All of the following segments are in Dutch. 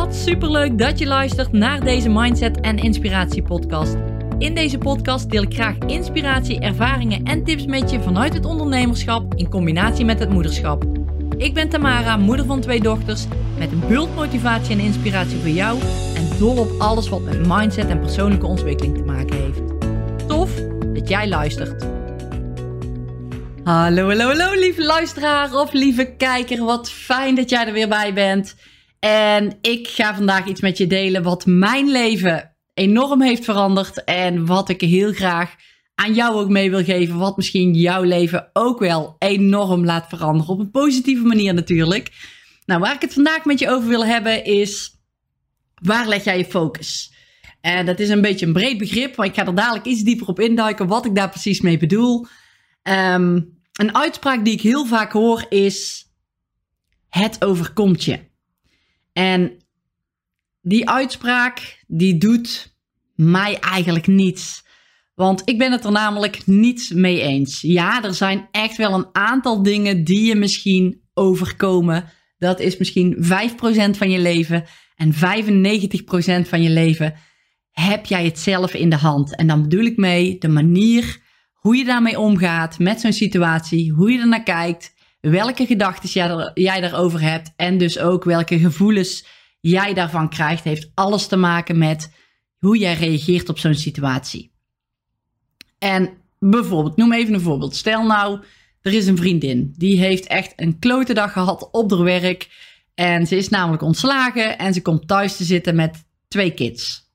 Wat superleuk dat je luistert naar deze Mindset en Inspiratie podcast. In deze podcast deel ik graag inspiratie, ervaringen en tips met je vanuit het ondernemerschap in combinatie met het moederschap. Ik ben Tamara, moeder van twee dochters, met een bult motivatie en inspiratie voor jou en dol op alles wat met mindset en persoonlijke ontwikkeling te maken heeft. Tof dat jij luistert. Hallo, hallo, hallo, lieve luisteraar of lieve kijker. Wat fijn dat jij er weer bij bent. En ik ga vandaag iets met je delen wat mijn leven enorm heeft veranderd. En wat ik heel graag aan jou ook mee wil geven. Wat misschien jouw leven ook wel enorm laat veranderen. Op een positieve manier natuurlijk. Nou, waar ik het vandaag met je over wil hebben is. Waar leg jij je focus? En dat is een beetje een breed begrip, maar ik ga er dadelijk iets dieper op induiken wat ik daar precies mee bedoel. Ehm, een uitspraak die ik heel vaak hoor is: Het overkomt je. En die uitspraak, die doet mij eigenlijk niets. Want ik ben het er namelijk niet mee eens. Ja, er zijn echt wel een aantal dingen die je misschien overkomen. Dat is misschien 5% van je leven. En 95% van je leven heb jij het zelf in de hand. En dan bedoel ik mee de manier hoe je daarmee omgaat met zo'n situatie, hoe je er naar kijkt, welke gedachten jij, jij daarover hebt en dus ook welke gevoelens jij daarvan krijgt, heeft alles te maken met hoe jij reageert op zo'n situatie. En bijvoorbeeld, noem even een voorbeeld. Stel nou, er is een vriendin die heeft echt een klote dag gehad op haar werk en ze is namelijk ontslagen en ze komt thuis te zitten met twee kids.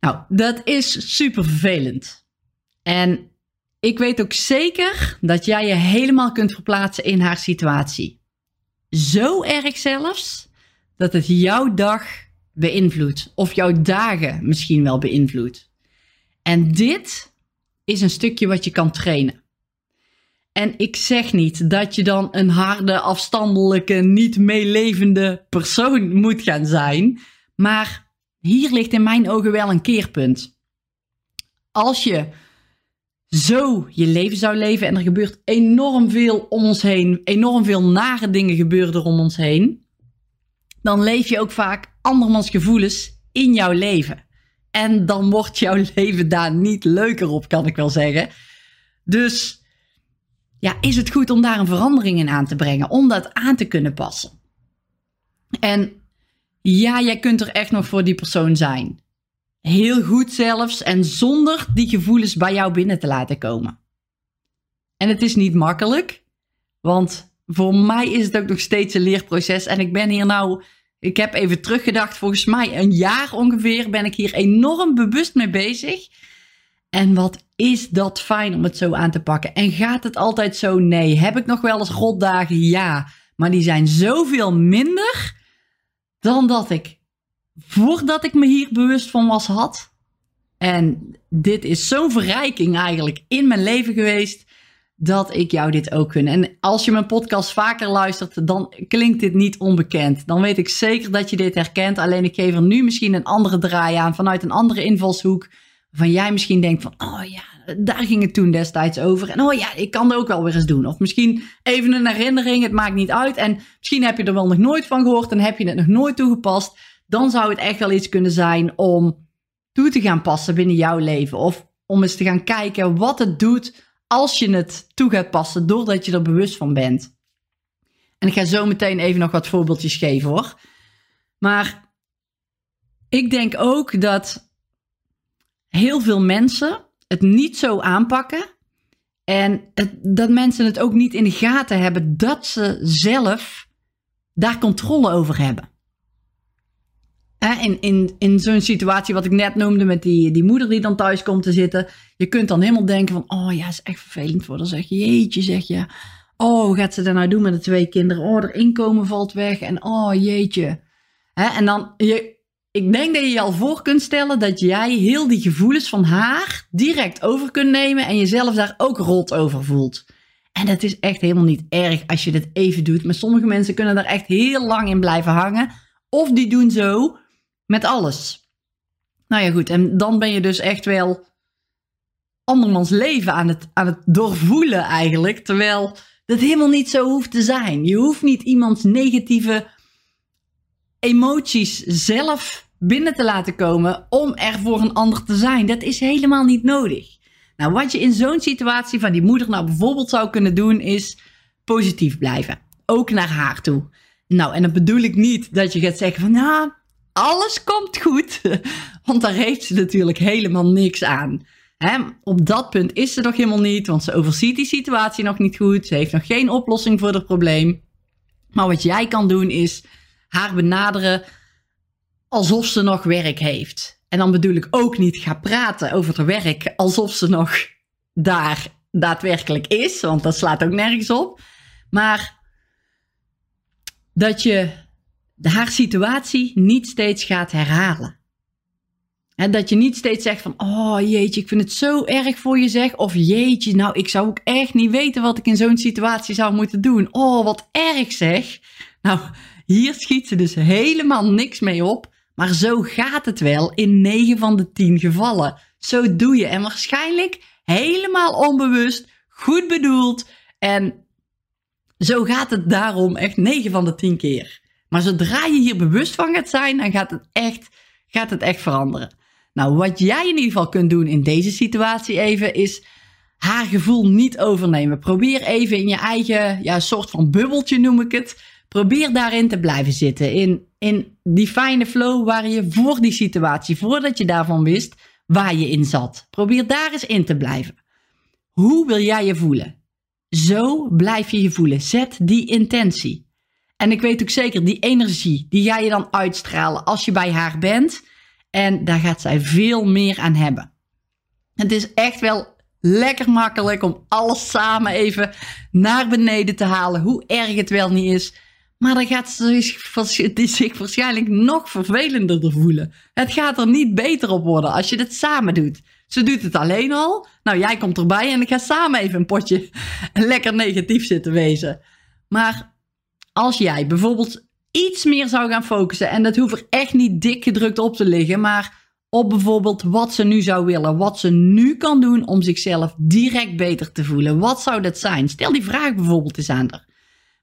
Nou, dat is super vervelend. En ik weet ook zeker dat jij je helemaal kunt verplaatsen in haar situatie. Zo erg zelfs dat het jouw dag beïnvloedt. Of jouw dagen misschien wel beïnvloedt. En dit is een stukje wat je kan trainen. En ik zeg niet dat je dan een harde, afstandelijke, niet meelevende persoon moet gaan zijn. Maar hier ligt in mijn ogen wel een keerpunt. Als je zo je leven zou leven en er gebeurt enorm veel om ons heen, enorm veel nare dingen gebeuren er om ons heen, dan leef je ook vaak andermans gevoelens in jouw leven. En dan wordt jouw leven daar niet leuker op, kan ik wel zeggen. Dus ja, is het goed om daar een verandering in aan te brengen, om dat aan te kunnen passen. En ja, jij kunt er echt nog voor die persoon zijn. Heel goed zelfs en zonder die gevoelens bij jou binnen te laten komen. En het is niet makkelijk, want voor mij is het ook nog steeds een leerproces. En ik ben hier nou, ik heb even teruggedacht, volgens mij een jaar ongeveer ben ik hier enorm bewust mee bezig. En wat is dat fijn om het zo aan te pakken? En gaat het altijd zo? Nee. Heb ik nog wel eens rotdagen? Ja. Maar die zijn zoveel minder dan dat ik voordat ik me hier bewust van was had. En dit is zo'n verrijking eigenlijk in mijn leven geweest. Dat ik jou dit ook gun. En als je mijn podcast vaker luistert, dan klinkt dit niet onbekend. Dan weet ik zeker dat je dit herkent. Alleen ik geef er nu misschien een andere draai aan vanuit een andere invalshoek. Van jij misschien denkt van, oh ja, daar ging het toen destijds over. En oh ja, ik kan dat ook wel weer eens doen. Of misschien even een herinnering, het maakt niet uit. En misschien heb je er wel nog nooit van gehoord en heb je het nog nooit toegepast dan zou het echt wel iets kunnen zijn om toe te gaan passen binnen jouw leven. Of om eens te gaan kijken wat het doet als je het toe gaat passen doordat je er bewust van bent. En ik ga zo meteen even nog wat voorbeeldjes geven hoor. Maar ik denk ook dat heel veel mensen het niet zo aanpakken. En dat mensen het ook niet in de gaten hebben dat ze zelf daar controle over hebben in, in, in zo'n situatie wat ik net noemde met die, die moeder die dan thuis komt te zitten. Je kunt dan helemaal denken van, oh ja, is echt vervelend voor. Dan zeg je, jeetje, zeg je. Oh, gaat ze dat nou doen met de twee kinderen? Oh, haar inkomen valt weg. En oh, jeetje. en dan, je, ik denk dat je je al voor kunt stellen dat jij heel die gevoelens van haar direct over kunt nemen. En jezelf daar ook rot over voelt. En dat is echt helemaal niet erg als je dit even doet. Maar sommige mensen kunnen daar echt heel lang in blijven hangen. Of die doen zo met alles. Nou ja, goed. En dan ben je dus echt wel andermans leven aan het, aan het doorvoelen eigenlijk. Terwijl dat helemaal niet zo hoeft te zijn. Je hoeft niet iemands negatieve emoties zelf binnen te laten komen om er voor een ander te zijn. Dat is helemaal niet nodig. Nou, wat je in zo'n situatie van die moeder nou bijvoorbeeld zou kunnen doen, is positief blijven. Ook naar haar toe. Nou, en dan bedoel ik niet dat je gaat zeggen van, nou, alles komt goed. Want daar heeft ze natuurlijk helemaal niks aan. op dat punt is ze nog helemaal niet, want ze overziet die situatie nog niet goed. Ze heeft nog geen oplossing voor het probleem. Maar wat jij kan doen is haar benaderen alsof ze nog werk heeft. En dan bedoel ik ook niet ga praten over het werk alsof ze nog daar daadwerkelijk is, want dat slaat ook nergens op. Maar dat je haar situatie niet steeds gaat herhalen. En dat je niet steeds zegt van, oh jeetje, ik vind het zo erg voor je zeg. Of jeetje, nou ik zou ook echt niet weten wat ik in zo'n situatie zou moeten doen. Oh, wat erg zeg. Nou, hier schiet ze dus helemaal niks mee op. Maar zo gaat het wel in 9 van de 10 gevallen. Zo doe je. En waarschijnlijk helemaal onbewust, goed bedoeld. En zo gaat het daarom echt 9 van de 10 keer. Maar zodra je hier bewust van gaat zijn, dan gaat het echt, gaat het echt veranderen. Nou, wat jij in ieder geval kunt doen in deze situatie even, is haar gevoel niet overnemen. Probeer even in je eigen ja, soort van bubbeltje, noem ik het. Probeer daarin te blijven zitten. In, in die fijne flow waar je voor die situatie, voordat je daarvan wist, waar je in zat. Probeer daar eens in te blijven. Hoe wil jij je voelen? Zo blijf je je voelen. Zet die intentie. En ik weet ook zeker, die energie, die ga je dan uitstralen als je bij haar bent. En daar gaat zij veel meer aan hebben. Het is echt wel lekker makkelijk om alles samen even naar beneden te halen, hoe erg het wel niet is. Maar dan gaat ze zich waarschijnlijk nog vervelender voelen. Het gaat er niet beter op worden als je het samen doet. Ze doet het alleen al. Nou, jij komt erbij en ik ga samen even een potje lekker negatief zitten wezen. Maar als jij bijvoorbeeld iets meer zou gaan focussen, en dat hoeft er echt niet dik gedrukt op te liggen, maar op bijvoorbeeld wat ze nu zou willen, wat ze nu kan doen om zichzelf direct beter te voelen. Wat zou dat zijn? Stel die vraag bijvoorbeeld eens aan haar.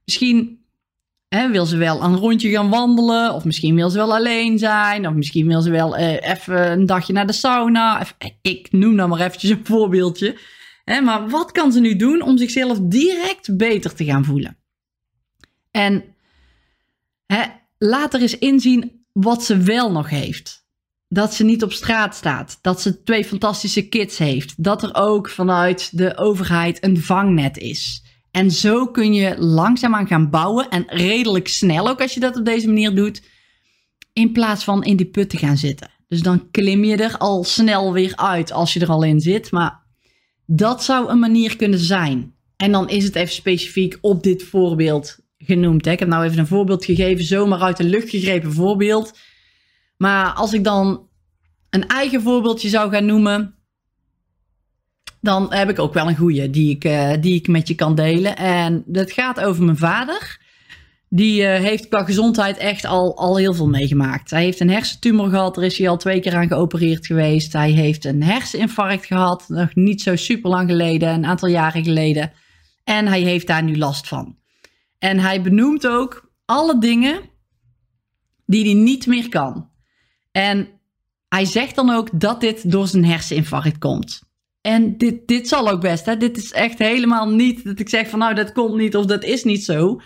Misschien hè, wil ze wel een rondje gaan wandelen, of misschien wil ze wel alleen zijn, of misschien wil ze wel eh, even een dagje naar de sauna. ik noem nou maar eventjes een voorbeeldje. Hè, maar wat kan ze nu doen om zichzelf direct beter te gaan voelen? En hè, laat er eens inzien wat ze wel nog heeft. Dat ze niet op straat staat. Dat ze twee fantastische kids heeft. Dat er ook vanuit de overheid een vangnet is. En zo kun je langzaamaan gaan bouwen. En redelijk snel ook als je dat op deze manier doet. In plaats van in die put te gaan zitten. Dus dan klim je er al snel weer uit als je er al in zit. Maar dat zou een manier kunnen zijn. En dan is het even specifiek op dit voorbeeld genoemd. Ik heb nou even een voorbeeld gegeven, zomaar uit de lucht gegrepen voorbeeld. Maar als ik dan een eigen voorbeeldje zou gaan noemen, dan heb ik ook wel een goede die ik, uh, die ik met je kan delen. En dat gaat over mijn vader. Die uh, heeft qua gezondheid echt al, al heel veel meegemaakt. Hij heeft een hersentumor gehad, daar is hij al twee keer aan geopereerd geweest. Hij heeft een herseninfarct gehad, nog niet zo super lang geleden, een aantal jaren geleden. En hij heeft daar nu last van. En hij benoemt ook alle dingen die hij niet meer kan. En hij zegt dan ook dat dit door zijn herseninfarct komt. En dit, dit zal ook best. Hè? Dit is echt helemaal niet dat ik zeg van nou dat komt niet of dat is niet zo.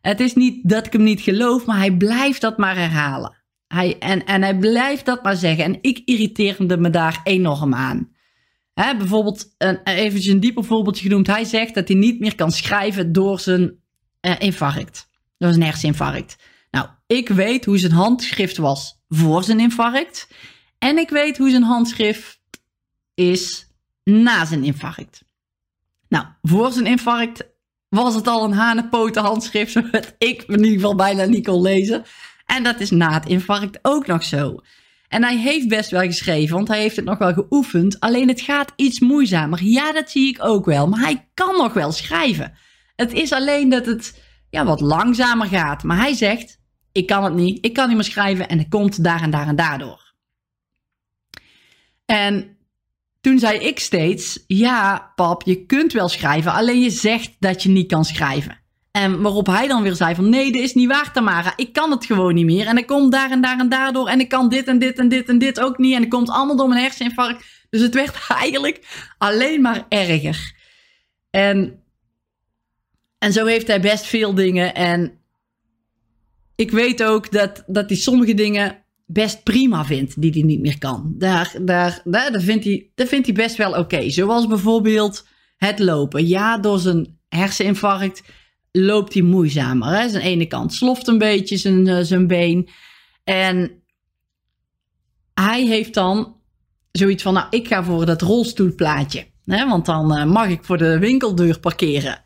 Het is niet dat ik hem niet geloof, maar hij blijft dat maar herhalen. Hij, en, en hij blijft dat maar zeggen. En ik irriteerde me daar enorm aan. Hè, bijvoorbeeld, een, eventjes een dieper voorbeeldje genoemd. Hij zegt dat hij niet meer kan schrijven door zijn uh, infarct. Dat was een herseninfarct. Nou, ik weet hoe zijn handschrift was voor zijn infarct. En ik weet hoe zijn handschrift is na zijn infarct. Nou, voor zijn infarct was het al een hanenpoten handschrift, zodat ik in ieder geval bijna niet kon lezen. En dat is na het infarct ook nog zo. En hij heeft best wel geschreven, want hij heeft het nog wel geoefend. Alleen het gaat iets moeizamer. Ja, dat zie ik ook wel. Maar hij kan nog wel schrijven. Het is alleen dat het ja, wat langzamer gaat. Maar hij zegt, ik kan het niet, ik kan niet meer schrijven en het komt daar en daar en daardoor. En toen zei ik steeds, ja pap, je kunt wel schrijven, alleen je zegt dat je niet kan schrijven. En waarop hij dan weer zei van nee, dit is niet waar Tamara. Ik kan het gewoon niet meer. En ik kom daar en daar en daardoor. En ik kan dit en dit en dit en dit ook niet. En het komt allemaal door mijn herseninfarct. Dus het werd eigenlijk alleen maar erger. En, en zo heeft hij best veel dingen. En ik weet ook dat, dat hij sommige dingen best prima vindt die hij niet meer kan. Daar, daar, daar, daar, vindt, hij, daar vindt hij best wel oké. Zoals bijvoorbeeld het lopen. Ja, door zijn herseninfarct loopt hij moeizamer. Hè? Zijn ene kant sloft een beetje zijn, uh, zijn been. En hij heeft dan zoiets van, nou, ik ga voor dat rolstoelplaatje. Hè? Want dan uh, mag ik voor de winkeldeur parkeren.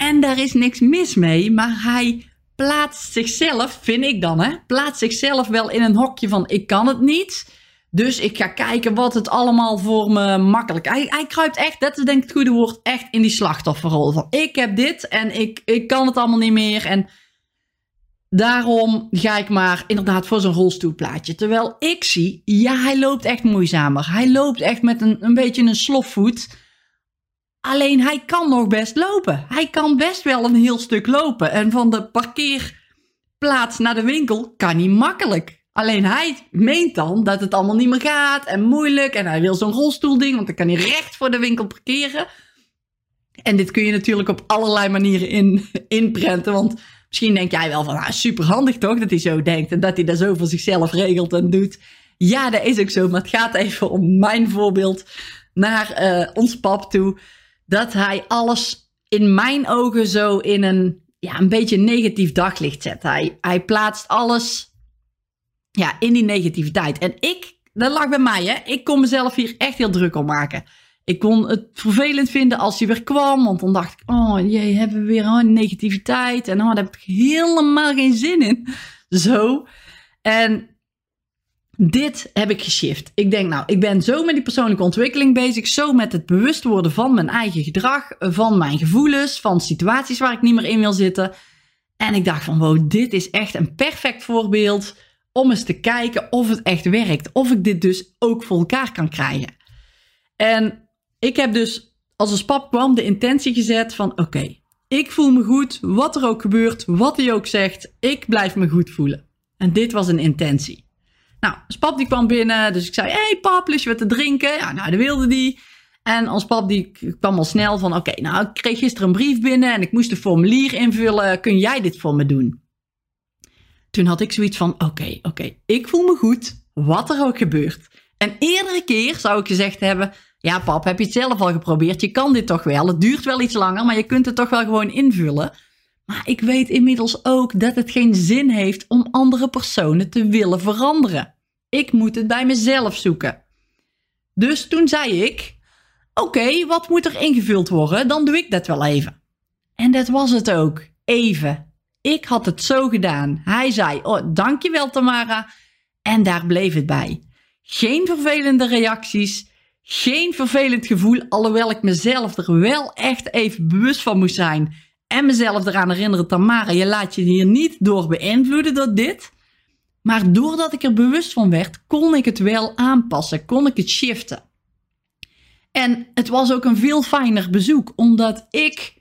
En daar is niks mis mee, maar hij plaatst zichzelf, vind ik dan, hè, plaatst zichzelf wel in een hokje van ik kan het niet. Dus ik ga kijken wat het allemaal voor me makkelijk. Hij, hij kruipt echt, dat is denk ik het goede woord, echt in die slachtofferrol. Van ik heb dit en ik, ik kan het allemaal niet meer. En daarom ga ik maar inderdaad voor zo'n rolstoelplaatje. Terwijl ik zie, ja, hij loopt echt moeizamer. Hij loopt echt met een, een beetje een slofvoet. Alleen hij kan nog best lopen. Hij kan best wel een heel stuk lopen. En van de parkeerplaats naar de winkel kan niet makkelijk. Alleen hij meent dan dat het allemaal niet meer gaat en moeilijk. En hij wil zo'n rolstoelding, want dan kan hij recht voor de winkel parkeren. En dit kun je natuurlijk op allerlei manieren in, inprenten. Want misschien denk jij wel van, ah, super handig toch dat hij zo denkt. En dat hij dat zo voor zichzelf regelt en doet. Ja, dat is ook zo. Maar het gaat even om mijn voorbeeld naar uh, ons pap toe dat hij alles in mijn ogen zo in een, ja, een beetje negatief daglicht zet. Hij, hij plaatst alles ja, in die negativiteit. En ik, dat lag bij mij, hè. Ik kon mezelf hier echt heel druk om maken. Ik kon het vervelend vinden als hij weer kwam, want dan dacht ik, oh jee, hebben we weer oh, negativiteit. En oh, daar heb ik helemaal geen zin in. Zo. En dit heb ik geshift. Ik denk, nou, ik ben zo met die persoonlijke ontwikkeling bezig, zo met het bewust worden van mijn eigen gedrag, van mijn gevoelens, van situaties waar ik niet meer in wil zitten. En ik dacht van, wow, dit is echt een perfect voorbeeld om eens te kijken of het echt werkt. Of ik dit dus ook voor elkaar kan krijgen. En ik heb dus, als een pap kwam, de intentie gezet van, oké, ik voel me goed, wat er ook gebeurt, wat hij ook zegt, ik blijf me goed voelen. En dit was een intentie. Nou, ons pap die kwam binnen, dus ik zei, hey pap, lust je wat te drinken? Ja, nou, dat wilde die. En ons pap die kwam al snel van, oké, nou, ik kreeg gisteren een brief binnen en ik moest een formulier invullen. Kun jij dit voor me doen? Toen had ik zoiets van, oké, oké, ik voel me goed, wat er ook gebeurt. En eerdere keer zou ik gezegd hebben, ja pap, heb je het zelf al geprobeerd? Je kan dit toch wel. Het duurt wel iets langer, maar je kunt het toch wel gewoon invullen. Maar ik weet inmiddels ook dat het geen zin heeft om andere personen te willen veranderen. Ik moet het bij mezelf zoeken. Dus toen zei ik: Oké, wat moet er ingevuld worden? Dan doe ik dat wel even. En dat was het ook. Even. Ik had het zo gedaan. Hij zei: Oh, dankjewel Tamara. En daar bleef het bij. Geen vervelende reacties. Geen vervelend gevoel, alhoewel ik mezelf er wel echt even bewust van moest zijn en mezelf eraan herinneren, Tamara, je laat je hier niet door beïnvloeden door dit. Maar doordat ik er bewust van werd, kon ik het wel aanpassen, kon ik het shiften. En het was ook een veel fijner bezoek, omdat ik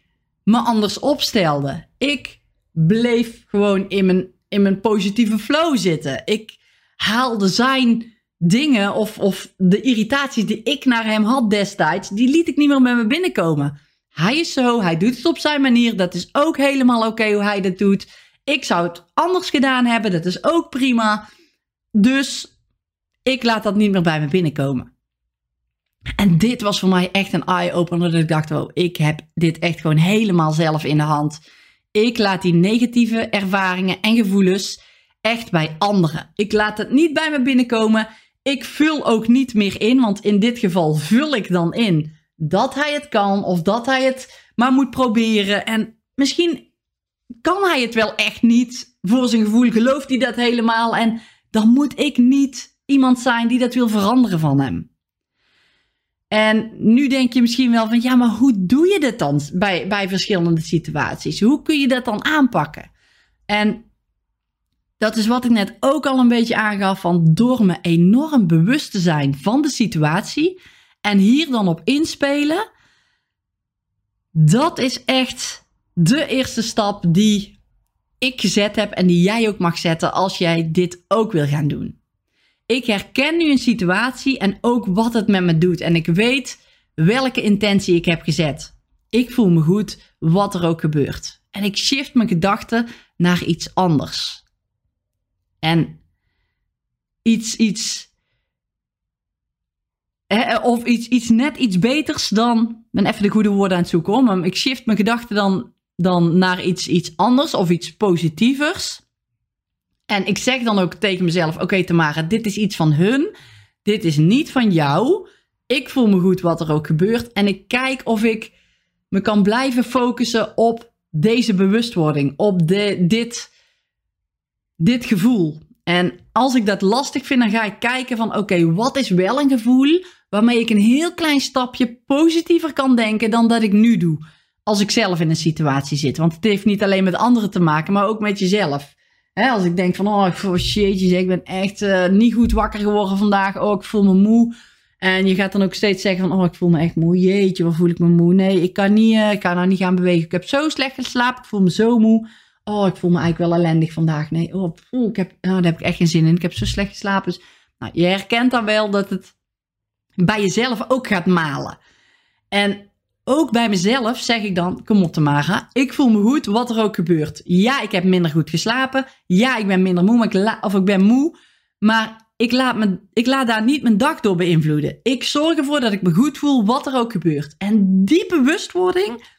me anders opstelde. Ik bleef gewoon in mijn, in mijn positieve flow zitten. Ik haalde zijn dingen of, of de irritaties die ik naar hem had destijds, die liet ik niet meer bij me binnenkomen. Hij is zo, hij doet het op zijn manier. Dat is ook helemaal oké hoe hij dat doet. Ik zou het anders gedaan hebben, dat is ook prima. Dus ik laat dat niet meer bij me binnenkomen. En dit was voor mij echt een eye-opener. Dat ik dacht, oh, ik heb dit echt gewoon helemaal zelf in de hand. Ik laat die negatieve ervaringen en gevoelens echt bij anderen. Ik laat het niet bij me binnenkomen. Ik vul ook niet meer in, want in dit geval vul ik dan in dat hij het kan of dat hij het maar moet proberen. En misschien kan hij het wel echt niet voor zijn gevoel, gelooft hij dat helemaal. En dan moet ik niet iemand zijn die dat wil veranderen van hem. En nu denk je misschien wel van ja, maar hoe doe je dit dan bij, bij verschillende situaties? Hoe kun je dat dan aanpakken? En dat is wat ik net ook al een beetje aangaf van door me enorm bewust te zijn van de situatie en hier dan op inspelen, dat is echt de eerste stap die ik gezet heb en die jij ook mag zetten als jij dit ook wil gaan doen. Ik herken nu een situatie en ook wat het met me doet. En ik weet welke intentie ik heb gezet. Ik voel me goed, wat er ook gebeurt. En ik shift mijn gedachten naar iets anders. En iets, iets of iets, iets net iets beters dan. Ben even de goede woorden aan het zoeken hoor. Maar ik shift mijn gedachten dan, dan naar iets, iets anders of iets positievers. En ik zeg dan ook tegen mezelf: Oké, Tamara, dit is iets van hun. Dit is niet van jou. Ik voel me goed wat er ook gebeurt. En ik kijk of ik me kan blijven focussen op deze bewustwording. Op de, dit, dit gevoel. En als ik dat lastig vind, dan ga ik kijken van oké, wat is wel een gevoel waarmee ik een heel klein stapje positiever kan denken dan dat ik nu doe. Als ik zelf in een situatie zit. Want het heeft niet alleen met anderen te maken, maar ook met jezelf. als ik denk van, oh, shit, ik ben echt uh, niet goed wakker geworden vandaag. Oh, ik voel me moe. En je gaat dan ook steeds zeggen van, oh, ik voel me echt moe. Jeetje, wat voel ik me moe? Nee, ik kan, niet, uh, ik kan nou niet gaan bewegen. Ik heb zo slecht geslapen, ik voel me zo moe. Oh, ik voel me eigenlijk wel ellendig vandaag. Nee, oh, ik heb, oh, daar heb ik echt geen zin in. Ik heb zo slecht geslapen. Dus, nou, je herkent dan wel dat het bij jezelf ook gaat malen. En ook bij mezelf zeg ik dan: Kom op, Tamara. Ik voel me goed, wat er ook gebeurt. Ja, ik heb minder goed geslapen. Ja, ik ben minder moe, of ik ben moe. Maar ik laat, me, ik laat daar niet mijn dag door beïnvloeden. Ik zorg ervoor dat ik me goed voel, wat er ook gebeurt. En die bewustwording,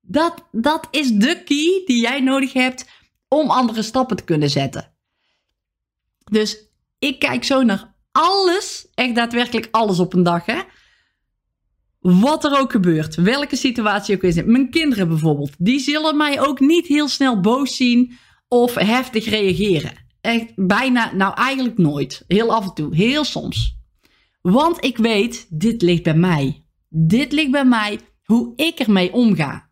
dat, dat is de key die jij nodig hebt om andere stappen te kunnen zetten. Dus ik kijk zo naar alles, echt daadwerkelijk alles op een dag. Hè? Wat er ook gebeurt, welke situatie ook is. Mijn kinderen bijvoorbeeld, die zullen mij ook niet heel snel boos zien of heftig reageren. Echt bijna, nou eigenlijk nooit. Heel af en toe, heel soms. Want ik weet, dit ligt bij mij. Dit ligt bij mij hoe ik ermee omga.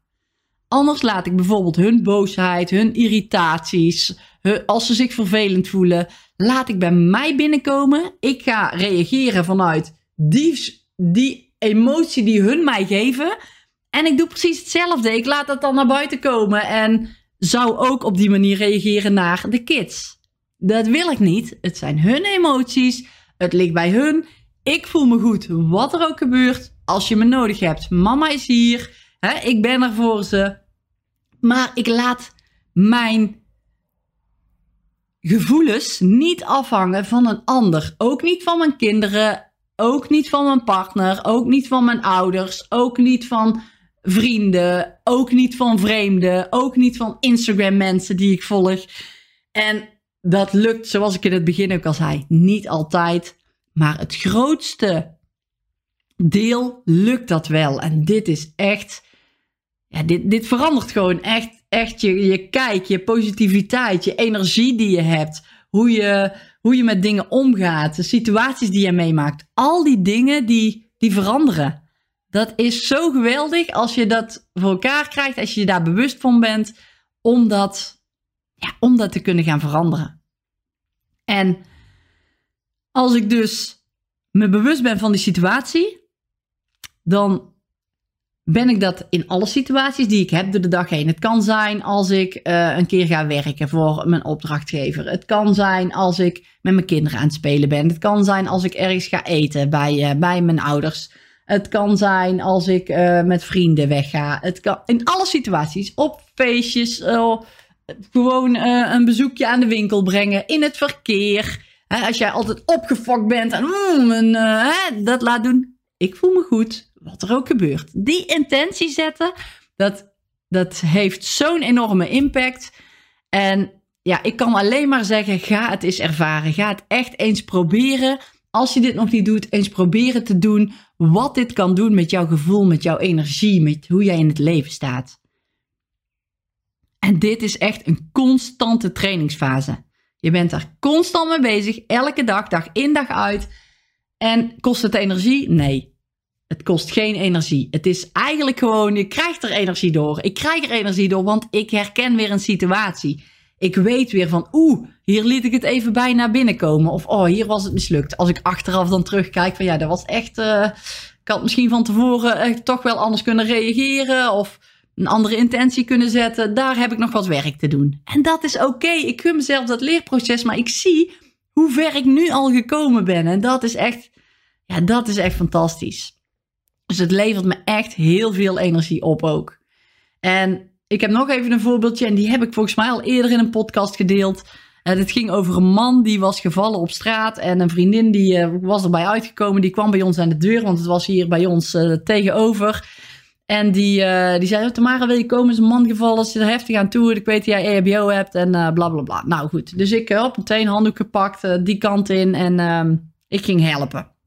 Anders laat ik bijvoorbeeld hun boosheid, hun irritaties, als ze zich vervelend voelen, laat ik bij mij binnenkomen. Ik ga reageren vanuit die, die emotie die hun mij geven. En ik doe precies hetzelfde. Ik laat dat dan naar buiten komen en zou ook op die manier reageren naar de kids. Dat wil ik niet. Het zijn hun emoties. Het ligt bij hun. Ik voel me goed, wat er ook gebeurt. Als je me nodig hebt, mama is hier. Hè, ik ben er voor ze. Maar ik laat mijn gevoelens niet afhangen van een ander. Ook niet van mijn kinderen, ook niet van mijn partner, ook niet van mijn ouders, ook niet van vrienden, ook niet van vreemden, ook niet van Instagram mensen die ik volg. En dat lukt, zoals ik in het begin ook al zei, niet altijd. Maar het grootste deel lukt dat wel. En dit is echt, ja, dit, dit verandert gewoon echt echt je, je kijk, je positiviteit, je energie die je hebt, hoe je, hoe je met dingen omgaat, de situaties die je meemaakt. Al die dingen die, die veranderen. Dat is zo geweldig als je dat voor elkaar krijgt, als je je daar bewust van bent, om dat, ja, om dat te kunnen gaan veranderen. En als ik dus me bewust ben van die situatie, dan ben ik dat in alle situaties die ik heb door de dag heen. Het kan zijn als ik uh, een keer ga werken voor mijn opdrachtgever. Het kan zijn als ik met mijn kinderen aan het spelen ben. Het kan zijn als ik ergens ga eten bij, uh, bij mijn ouders. Het kan zijn als ik uh, met vrienden wegga. Het kan in alle situaties. Op feestjes. gewoon een bezoekje aan de winkel brengen. In het verkeer. als jij altijd opgefokt bent en mm, dat laat doen. Ik voel me goed wat er ook gebeurt. Die intentie zetten, dat, dat heeft zo'n enorme impact. En ja, ik kan alleen maar zeggen, ga het eens ervaren. Ga het echt eens proberen. Als je dit nog niet doet, eens proberen te doen wat dit kan doen met jouw gevoel, met jouw energie, met hoe jij in het leven staat. En dit is echt een constante trainingsfase. Je bent daar constant mee bezig, elke dag, dag in, dag uit. En kost het energie? Nee. Het kost geen energie. Het is eigenlijk gewoon, je krijgt er energie door. Ik krijg er energie door, want ik herken weer een situatie. Ik weet weer van, oeh, hier liet ik het even bij naar binnen komen. Of, oh, hier was het mislukt. Als ik achteraf dan terugkijk van, ja, dat was echt... Uh, ik had misschien van tevoren echt toch wel anders kunnen reageren. Of, een andere intentie kunnen zetten. Daar heb ik nog wat werk te doen. En dat is oké. Ik gun mezelf dat leerproces, maar ik zie hoe ver ik nu al gekomen ben. En dat is echt, ja, dat is echt fantastisch. Dus het levert me echt heel veel energie op ook. En ik heb nog even een voorbeeldje en die heb ik volgens mij al eerder in een podcast gedeeld. Uh, het ging over een man die was gevallen op straat en een vriendin die uh, was erbij uitgekomen. Die kwam bij ons aan de deur, want het was hier bij ons uh, tegenover. En die, die zei, oh, Tamara wil je komen? Is een man gevallen, zit er heftig aan toe. Ik weet dat jij EHBO hebt en bla bla bla. Nou goed, dus ik op meteen handdoek gepakt, die kant in en ehm, ik ging helpen.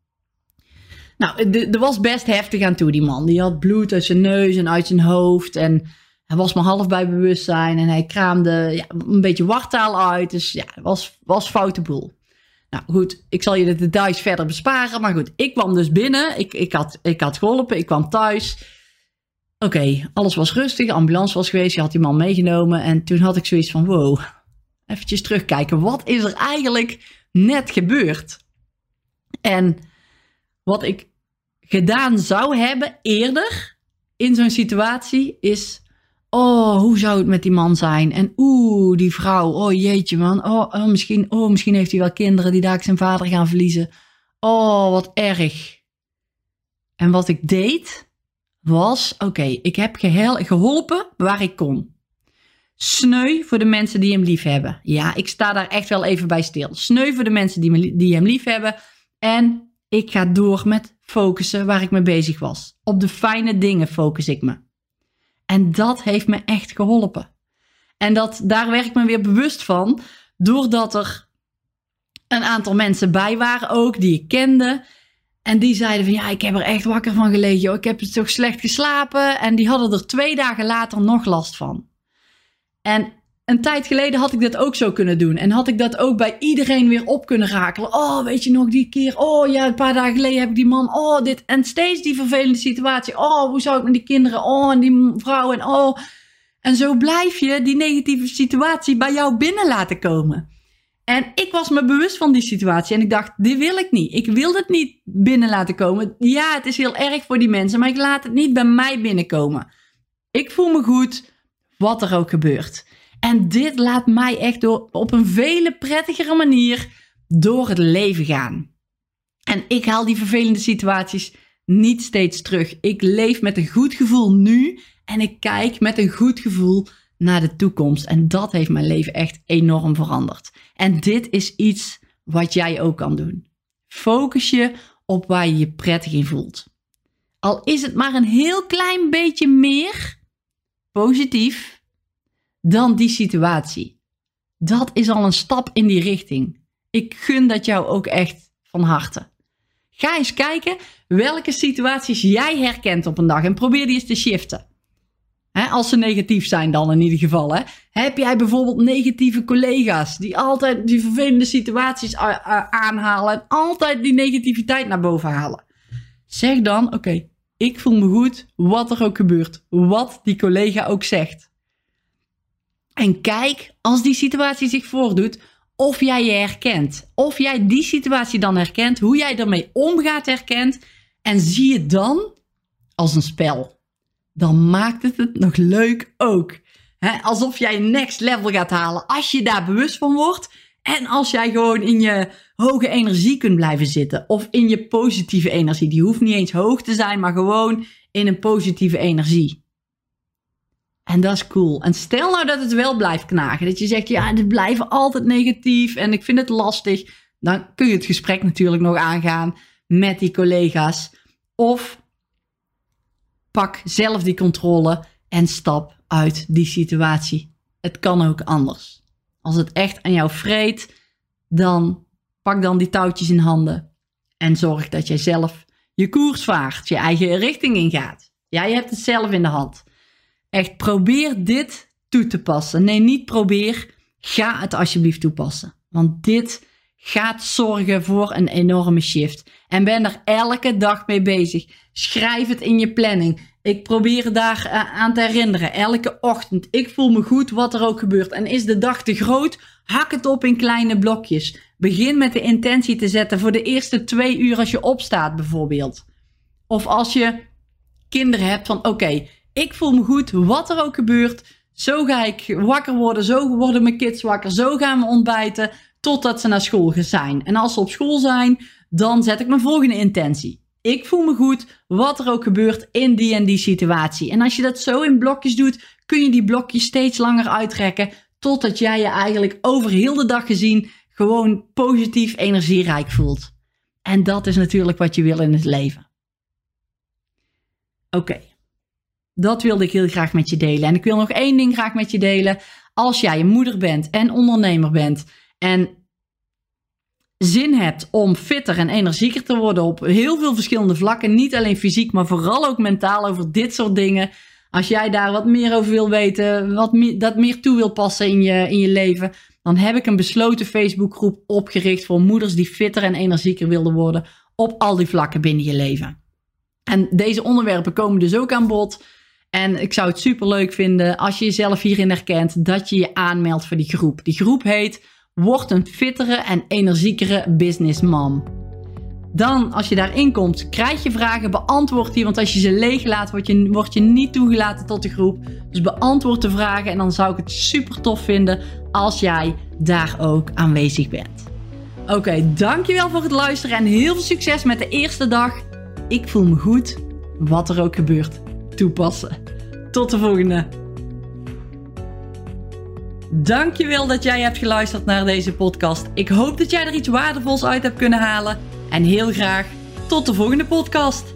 Nou, er was best heftig aan toe, die man. Die had bloed uit zijn neus en uit zijn hoofd en... Hij was maar half bij bewustzijn en hij kraamde ja, een beetje wartaal uit. Dus ja, het was, was foute boel. Nou goed, ik zal je de details verder besparen. Maar goed, ik kwam dus binnen. Ik, ik, had, ik had geholpen, ik kwam thuis. Oké, alles was rustig. De ambulance was geweest, je had die man meegenomen. En toen had ik zoiets van, wow, eventjes terugkijken. Wat is er eigenlijk net gebeurd? En wat ik gedaan zou hebben eerder in zo'n situatie is Oh, hoe zou het met die man zijn? En oeh, die vrouw. Oh jeetje man. Oh, oh, misschien, oh, misschien heeft hij wel kinderen die daar zijn vader gaan verliezen. Oh, wat erg. En wat ik deed was, oké, ik heb geholpen waar ik kon. Sneu voor de mensen die hem lief hebben. Ja, ik sta daar echt wel even bij stil. Sneu voor de mensen die, me, die hem lief hebben. En ik ga door met focussen waar ik mee bezig was. Op de fijne dingen focus ik me. En dat heeft me echt geholpen. En dat, daar werd ik me weer bewust van, doordat er een aantal mensen bij waren ook, die ik kende. En die zeiden van, ja, ik heb er echt wakker van gelegen, ik heb het toch slecht geslapen. En die hadden er twee dagen later nog last van. En een tijd geleden had ik dat ook zo kunnen doen. En had ik dat ook bij iedereen weer op kunnen rakelen. Oh, weet je nog die keer? Oh ja, een paar dagen geleden heb ik die man. Oh, dit. En steeds die vervelende situatie. Oh, hoe zou ik met die kinderen? Oh, en die vrouw. En oh. En zo blijf je die negatieve situatie bij jou binnen laten komen. En ik was me bewust van die situatie. En ik dacht, dit wil ik niet. Ik wil het niet binnen laten komen. Ja, het is heel erg voor die mensen. Maar ik laat het niet bij mij binnenkomen. Ik voel me goed, wat er ook gebeurt. En dit laat mij echt op een vele prettigere manier door het leven gaan. En ik haal die vervelende situaties niet steeds terug. Ik leef met een goed gevoel nu en ik kijk met een goed gevoel naar de toekomst. En dat heeft mijn leven echt enorm veranderd. En dit is iets wat jij ook kan doen. Focus je op waar je je prettig in voelt. Al is het maar een heel klein beetje meer positief dan die situatie. Dat is al een stap in die richting. Ik gun dat jou ook echt van harte. Ga eens kijken welke situaties jij herkent op een dag en probeer die eens te shiften. als ze negatief zijn dan in ieder geval. Heb jij bijvoorbeeld negatieve collega's die altijd die vervelende situaties aanhalen en altijd die negativiteit naar boven halen? Zeg dan, oké, ik voel me goed, wat er ook gebeurt, wat die collega ook zegt. En kijk, als die situatie zich voordoet, of jij je herkent. Of jij die situatie dan herkent, hoe jij ermee omgaat herkent. En zie het dan als een spel. Dan maakt het het nog leuk ook. alsof jij next level gaat halen als je daar bewust van wordt. En als jij gewoon in je hoge energie kunt blijven zitten. Of in je positieve energie. Die hoeft niet eens hoog te zijn, maar gewoon in een positieve energie. En dat is cool. En stel nou dat het wel blijft knagen. Dat je zegt, ja, dit blijven altijd negatief en ik vind het lastig. Dan kun je het gesprek natuurlijk nog aangaan met die collega's. Of pak zelf die controle en stap uit die situatie. Het kan ook anders. Als het echt aan jou vreet, dan pak dan die touwtjes in handen. En zorg dat jij zelf je koers vaart, je eigen richting ingaat. Jij hebt het zelf in de hand. Echt, probeer dit toe te passen. Nee, niet probeer. Ga het alsjeblieft toepassen. Want dit gaat zorgen voor een enorme shift. En ben er elke dag mee bezig. Schrijf het in je planning. Ik probeer daar uh, aan te herinneren. Elke ochtend. Ik voel me goed wat er ook gebeurt. En is de dag te groot? Hak het op in kleine blokjes. Begin met de intentie te zetten voor de eerste twee uur als je opstaat bijvoorbeeld. Of als je kinderen hebt van oké, Ik voel me goed, wat er ook gebeurt. Zo ga ik wakker worden, zo worden mijn kids wakker, zo gaan we ontbijten totdat ze naar school zijn. En als ze op school zijn, dan zet ik mijn volgende intentie. Ik voel me goed, wat er ook gebeurt in die en die situatie. En als je dat zo in blokjes doet, kun je die blokjes steeds langer uitrekken, totdat jij je eigenlijk over heel de dag gezien gewoon positief energierijk voelt. En dat is natuurlijk wat je wil in het leven. Oké, dat wilde ik heel graag met je delen. En ik wil nog één ding graag met je delen. Als jij een moeder bent en ondernemer bent en zin hebt om fitter en energieker te worden op heel veel verschillende vlakken, niet alleen fysiek, maar vooral ook mentaal over dit soort dingen. Als jij daar wat meer over wil weten, wat meer, dat meer toe wil passen in je, in je leven, dan heb ik een besloten Facebookgroep opgericht voor moeders die fitter en energieker wilden worden op al die vlakken binnen je leven. En deze onderwerpen komen dus ook aan bod. En ik zou het super leuk vinden als je jezelf hierin herkent dat je je aanmeldt voor die groep. Die groep heet Word een fittere en energiekere businessman. Dan, als je daarin komt, krijg je vragen, beantwoord die. Want als je ze leeg laat, word je, word je niet toegelaten tot de groep. Dus beantwoord de vragen en dan zou ik het super tof vinden als jij daar ook aanwezig bent. Oké, dankjewel voor het luisteren en heel veel succes met de eerste dag. Ik voel me goed, wat er ook gebeurt. Toepassen. Tot de volgende. Dankjewel dat jij hebt geluisterd naar deze podcast. Ik hoop dat jij er iets waardevols uit hebt kunnen halen. En heel graag tot de volgende podcast.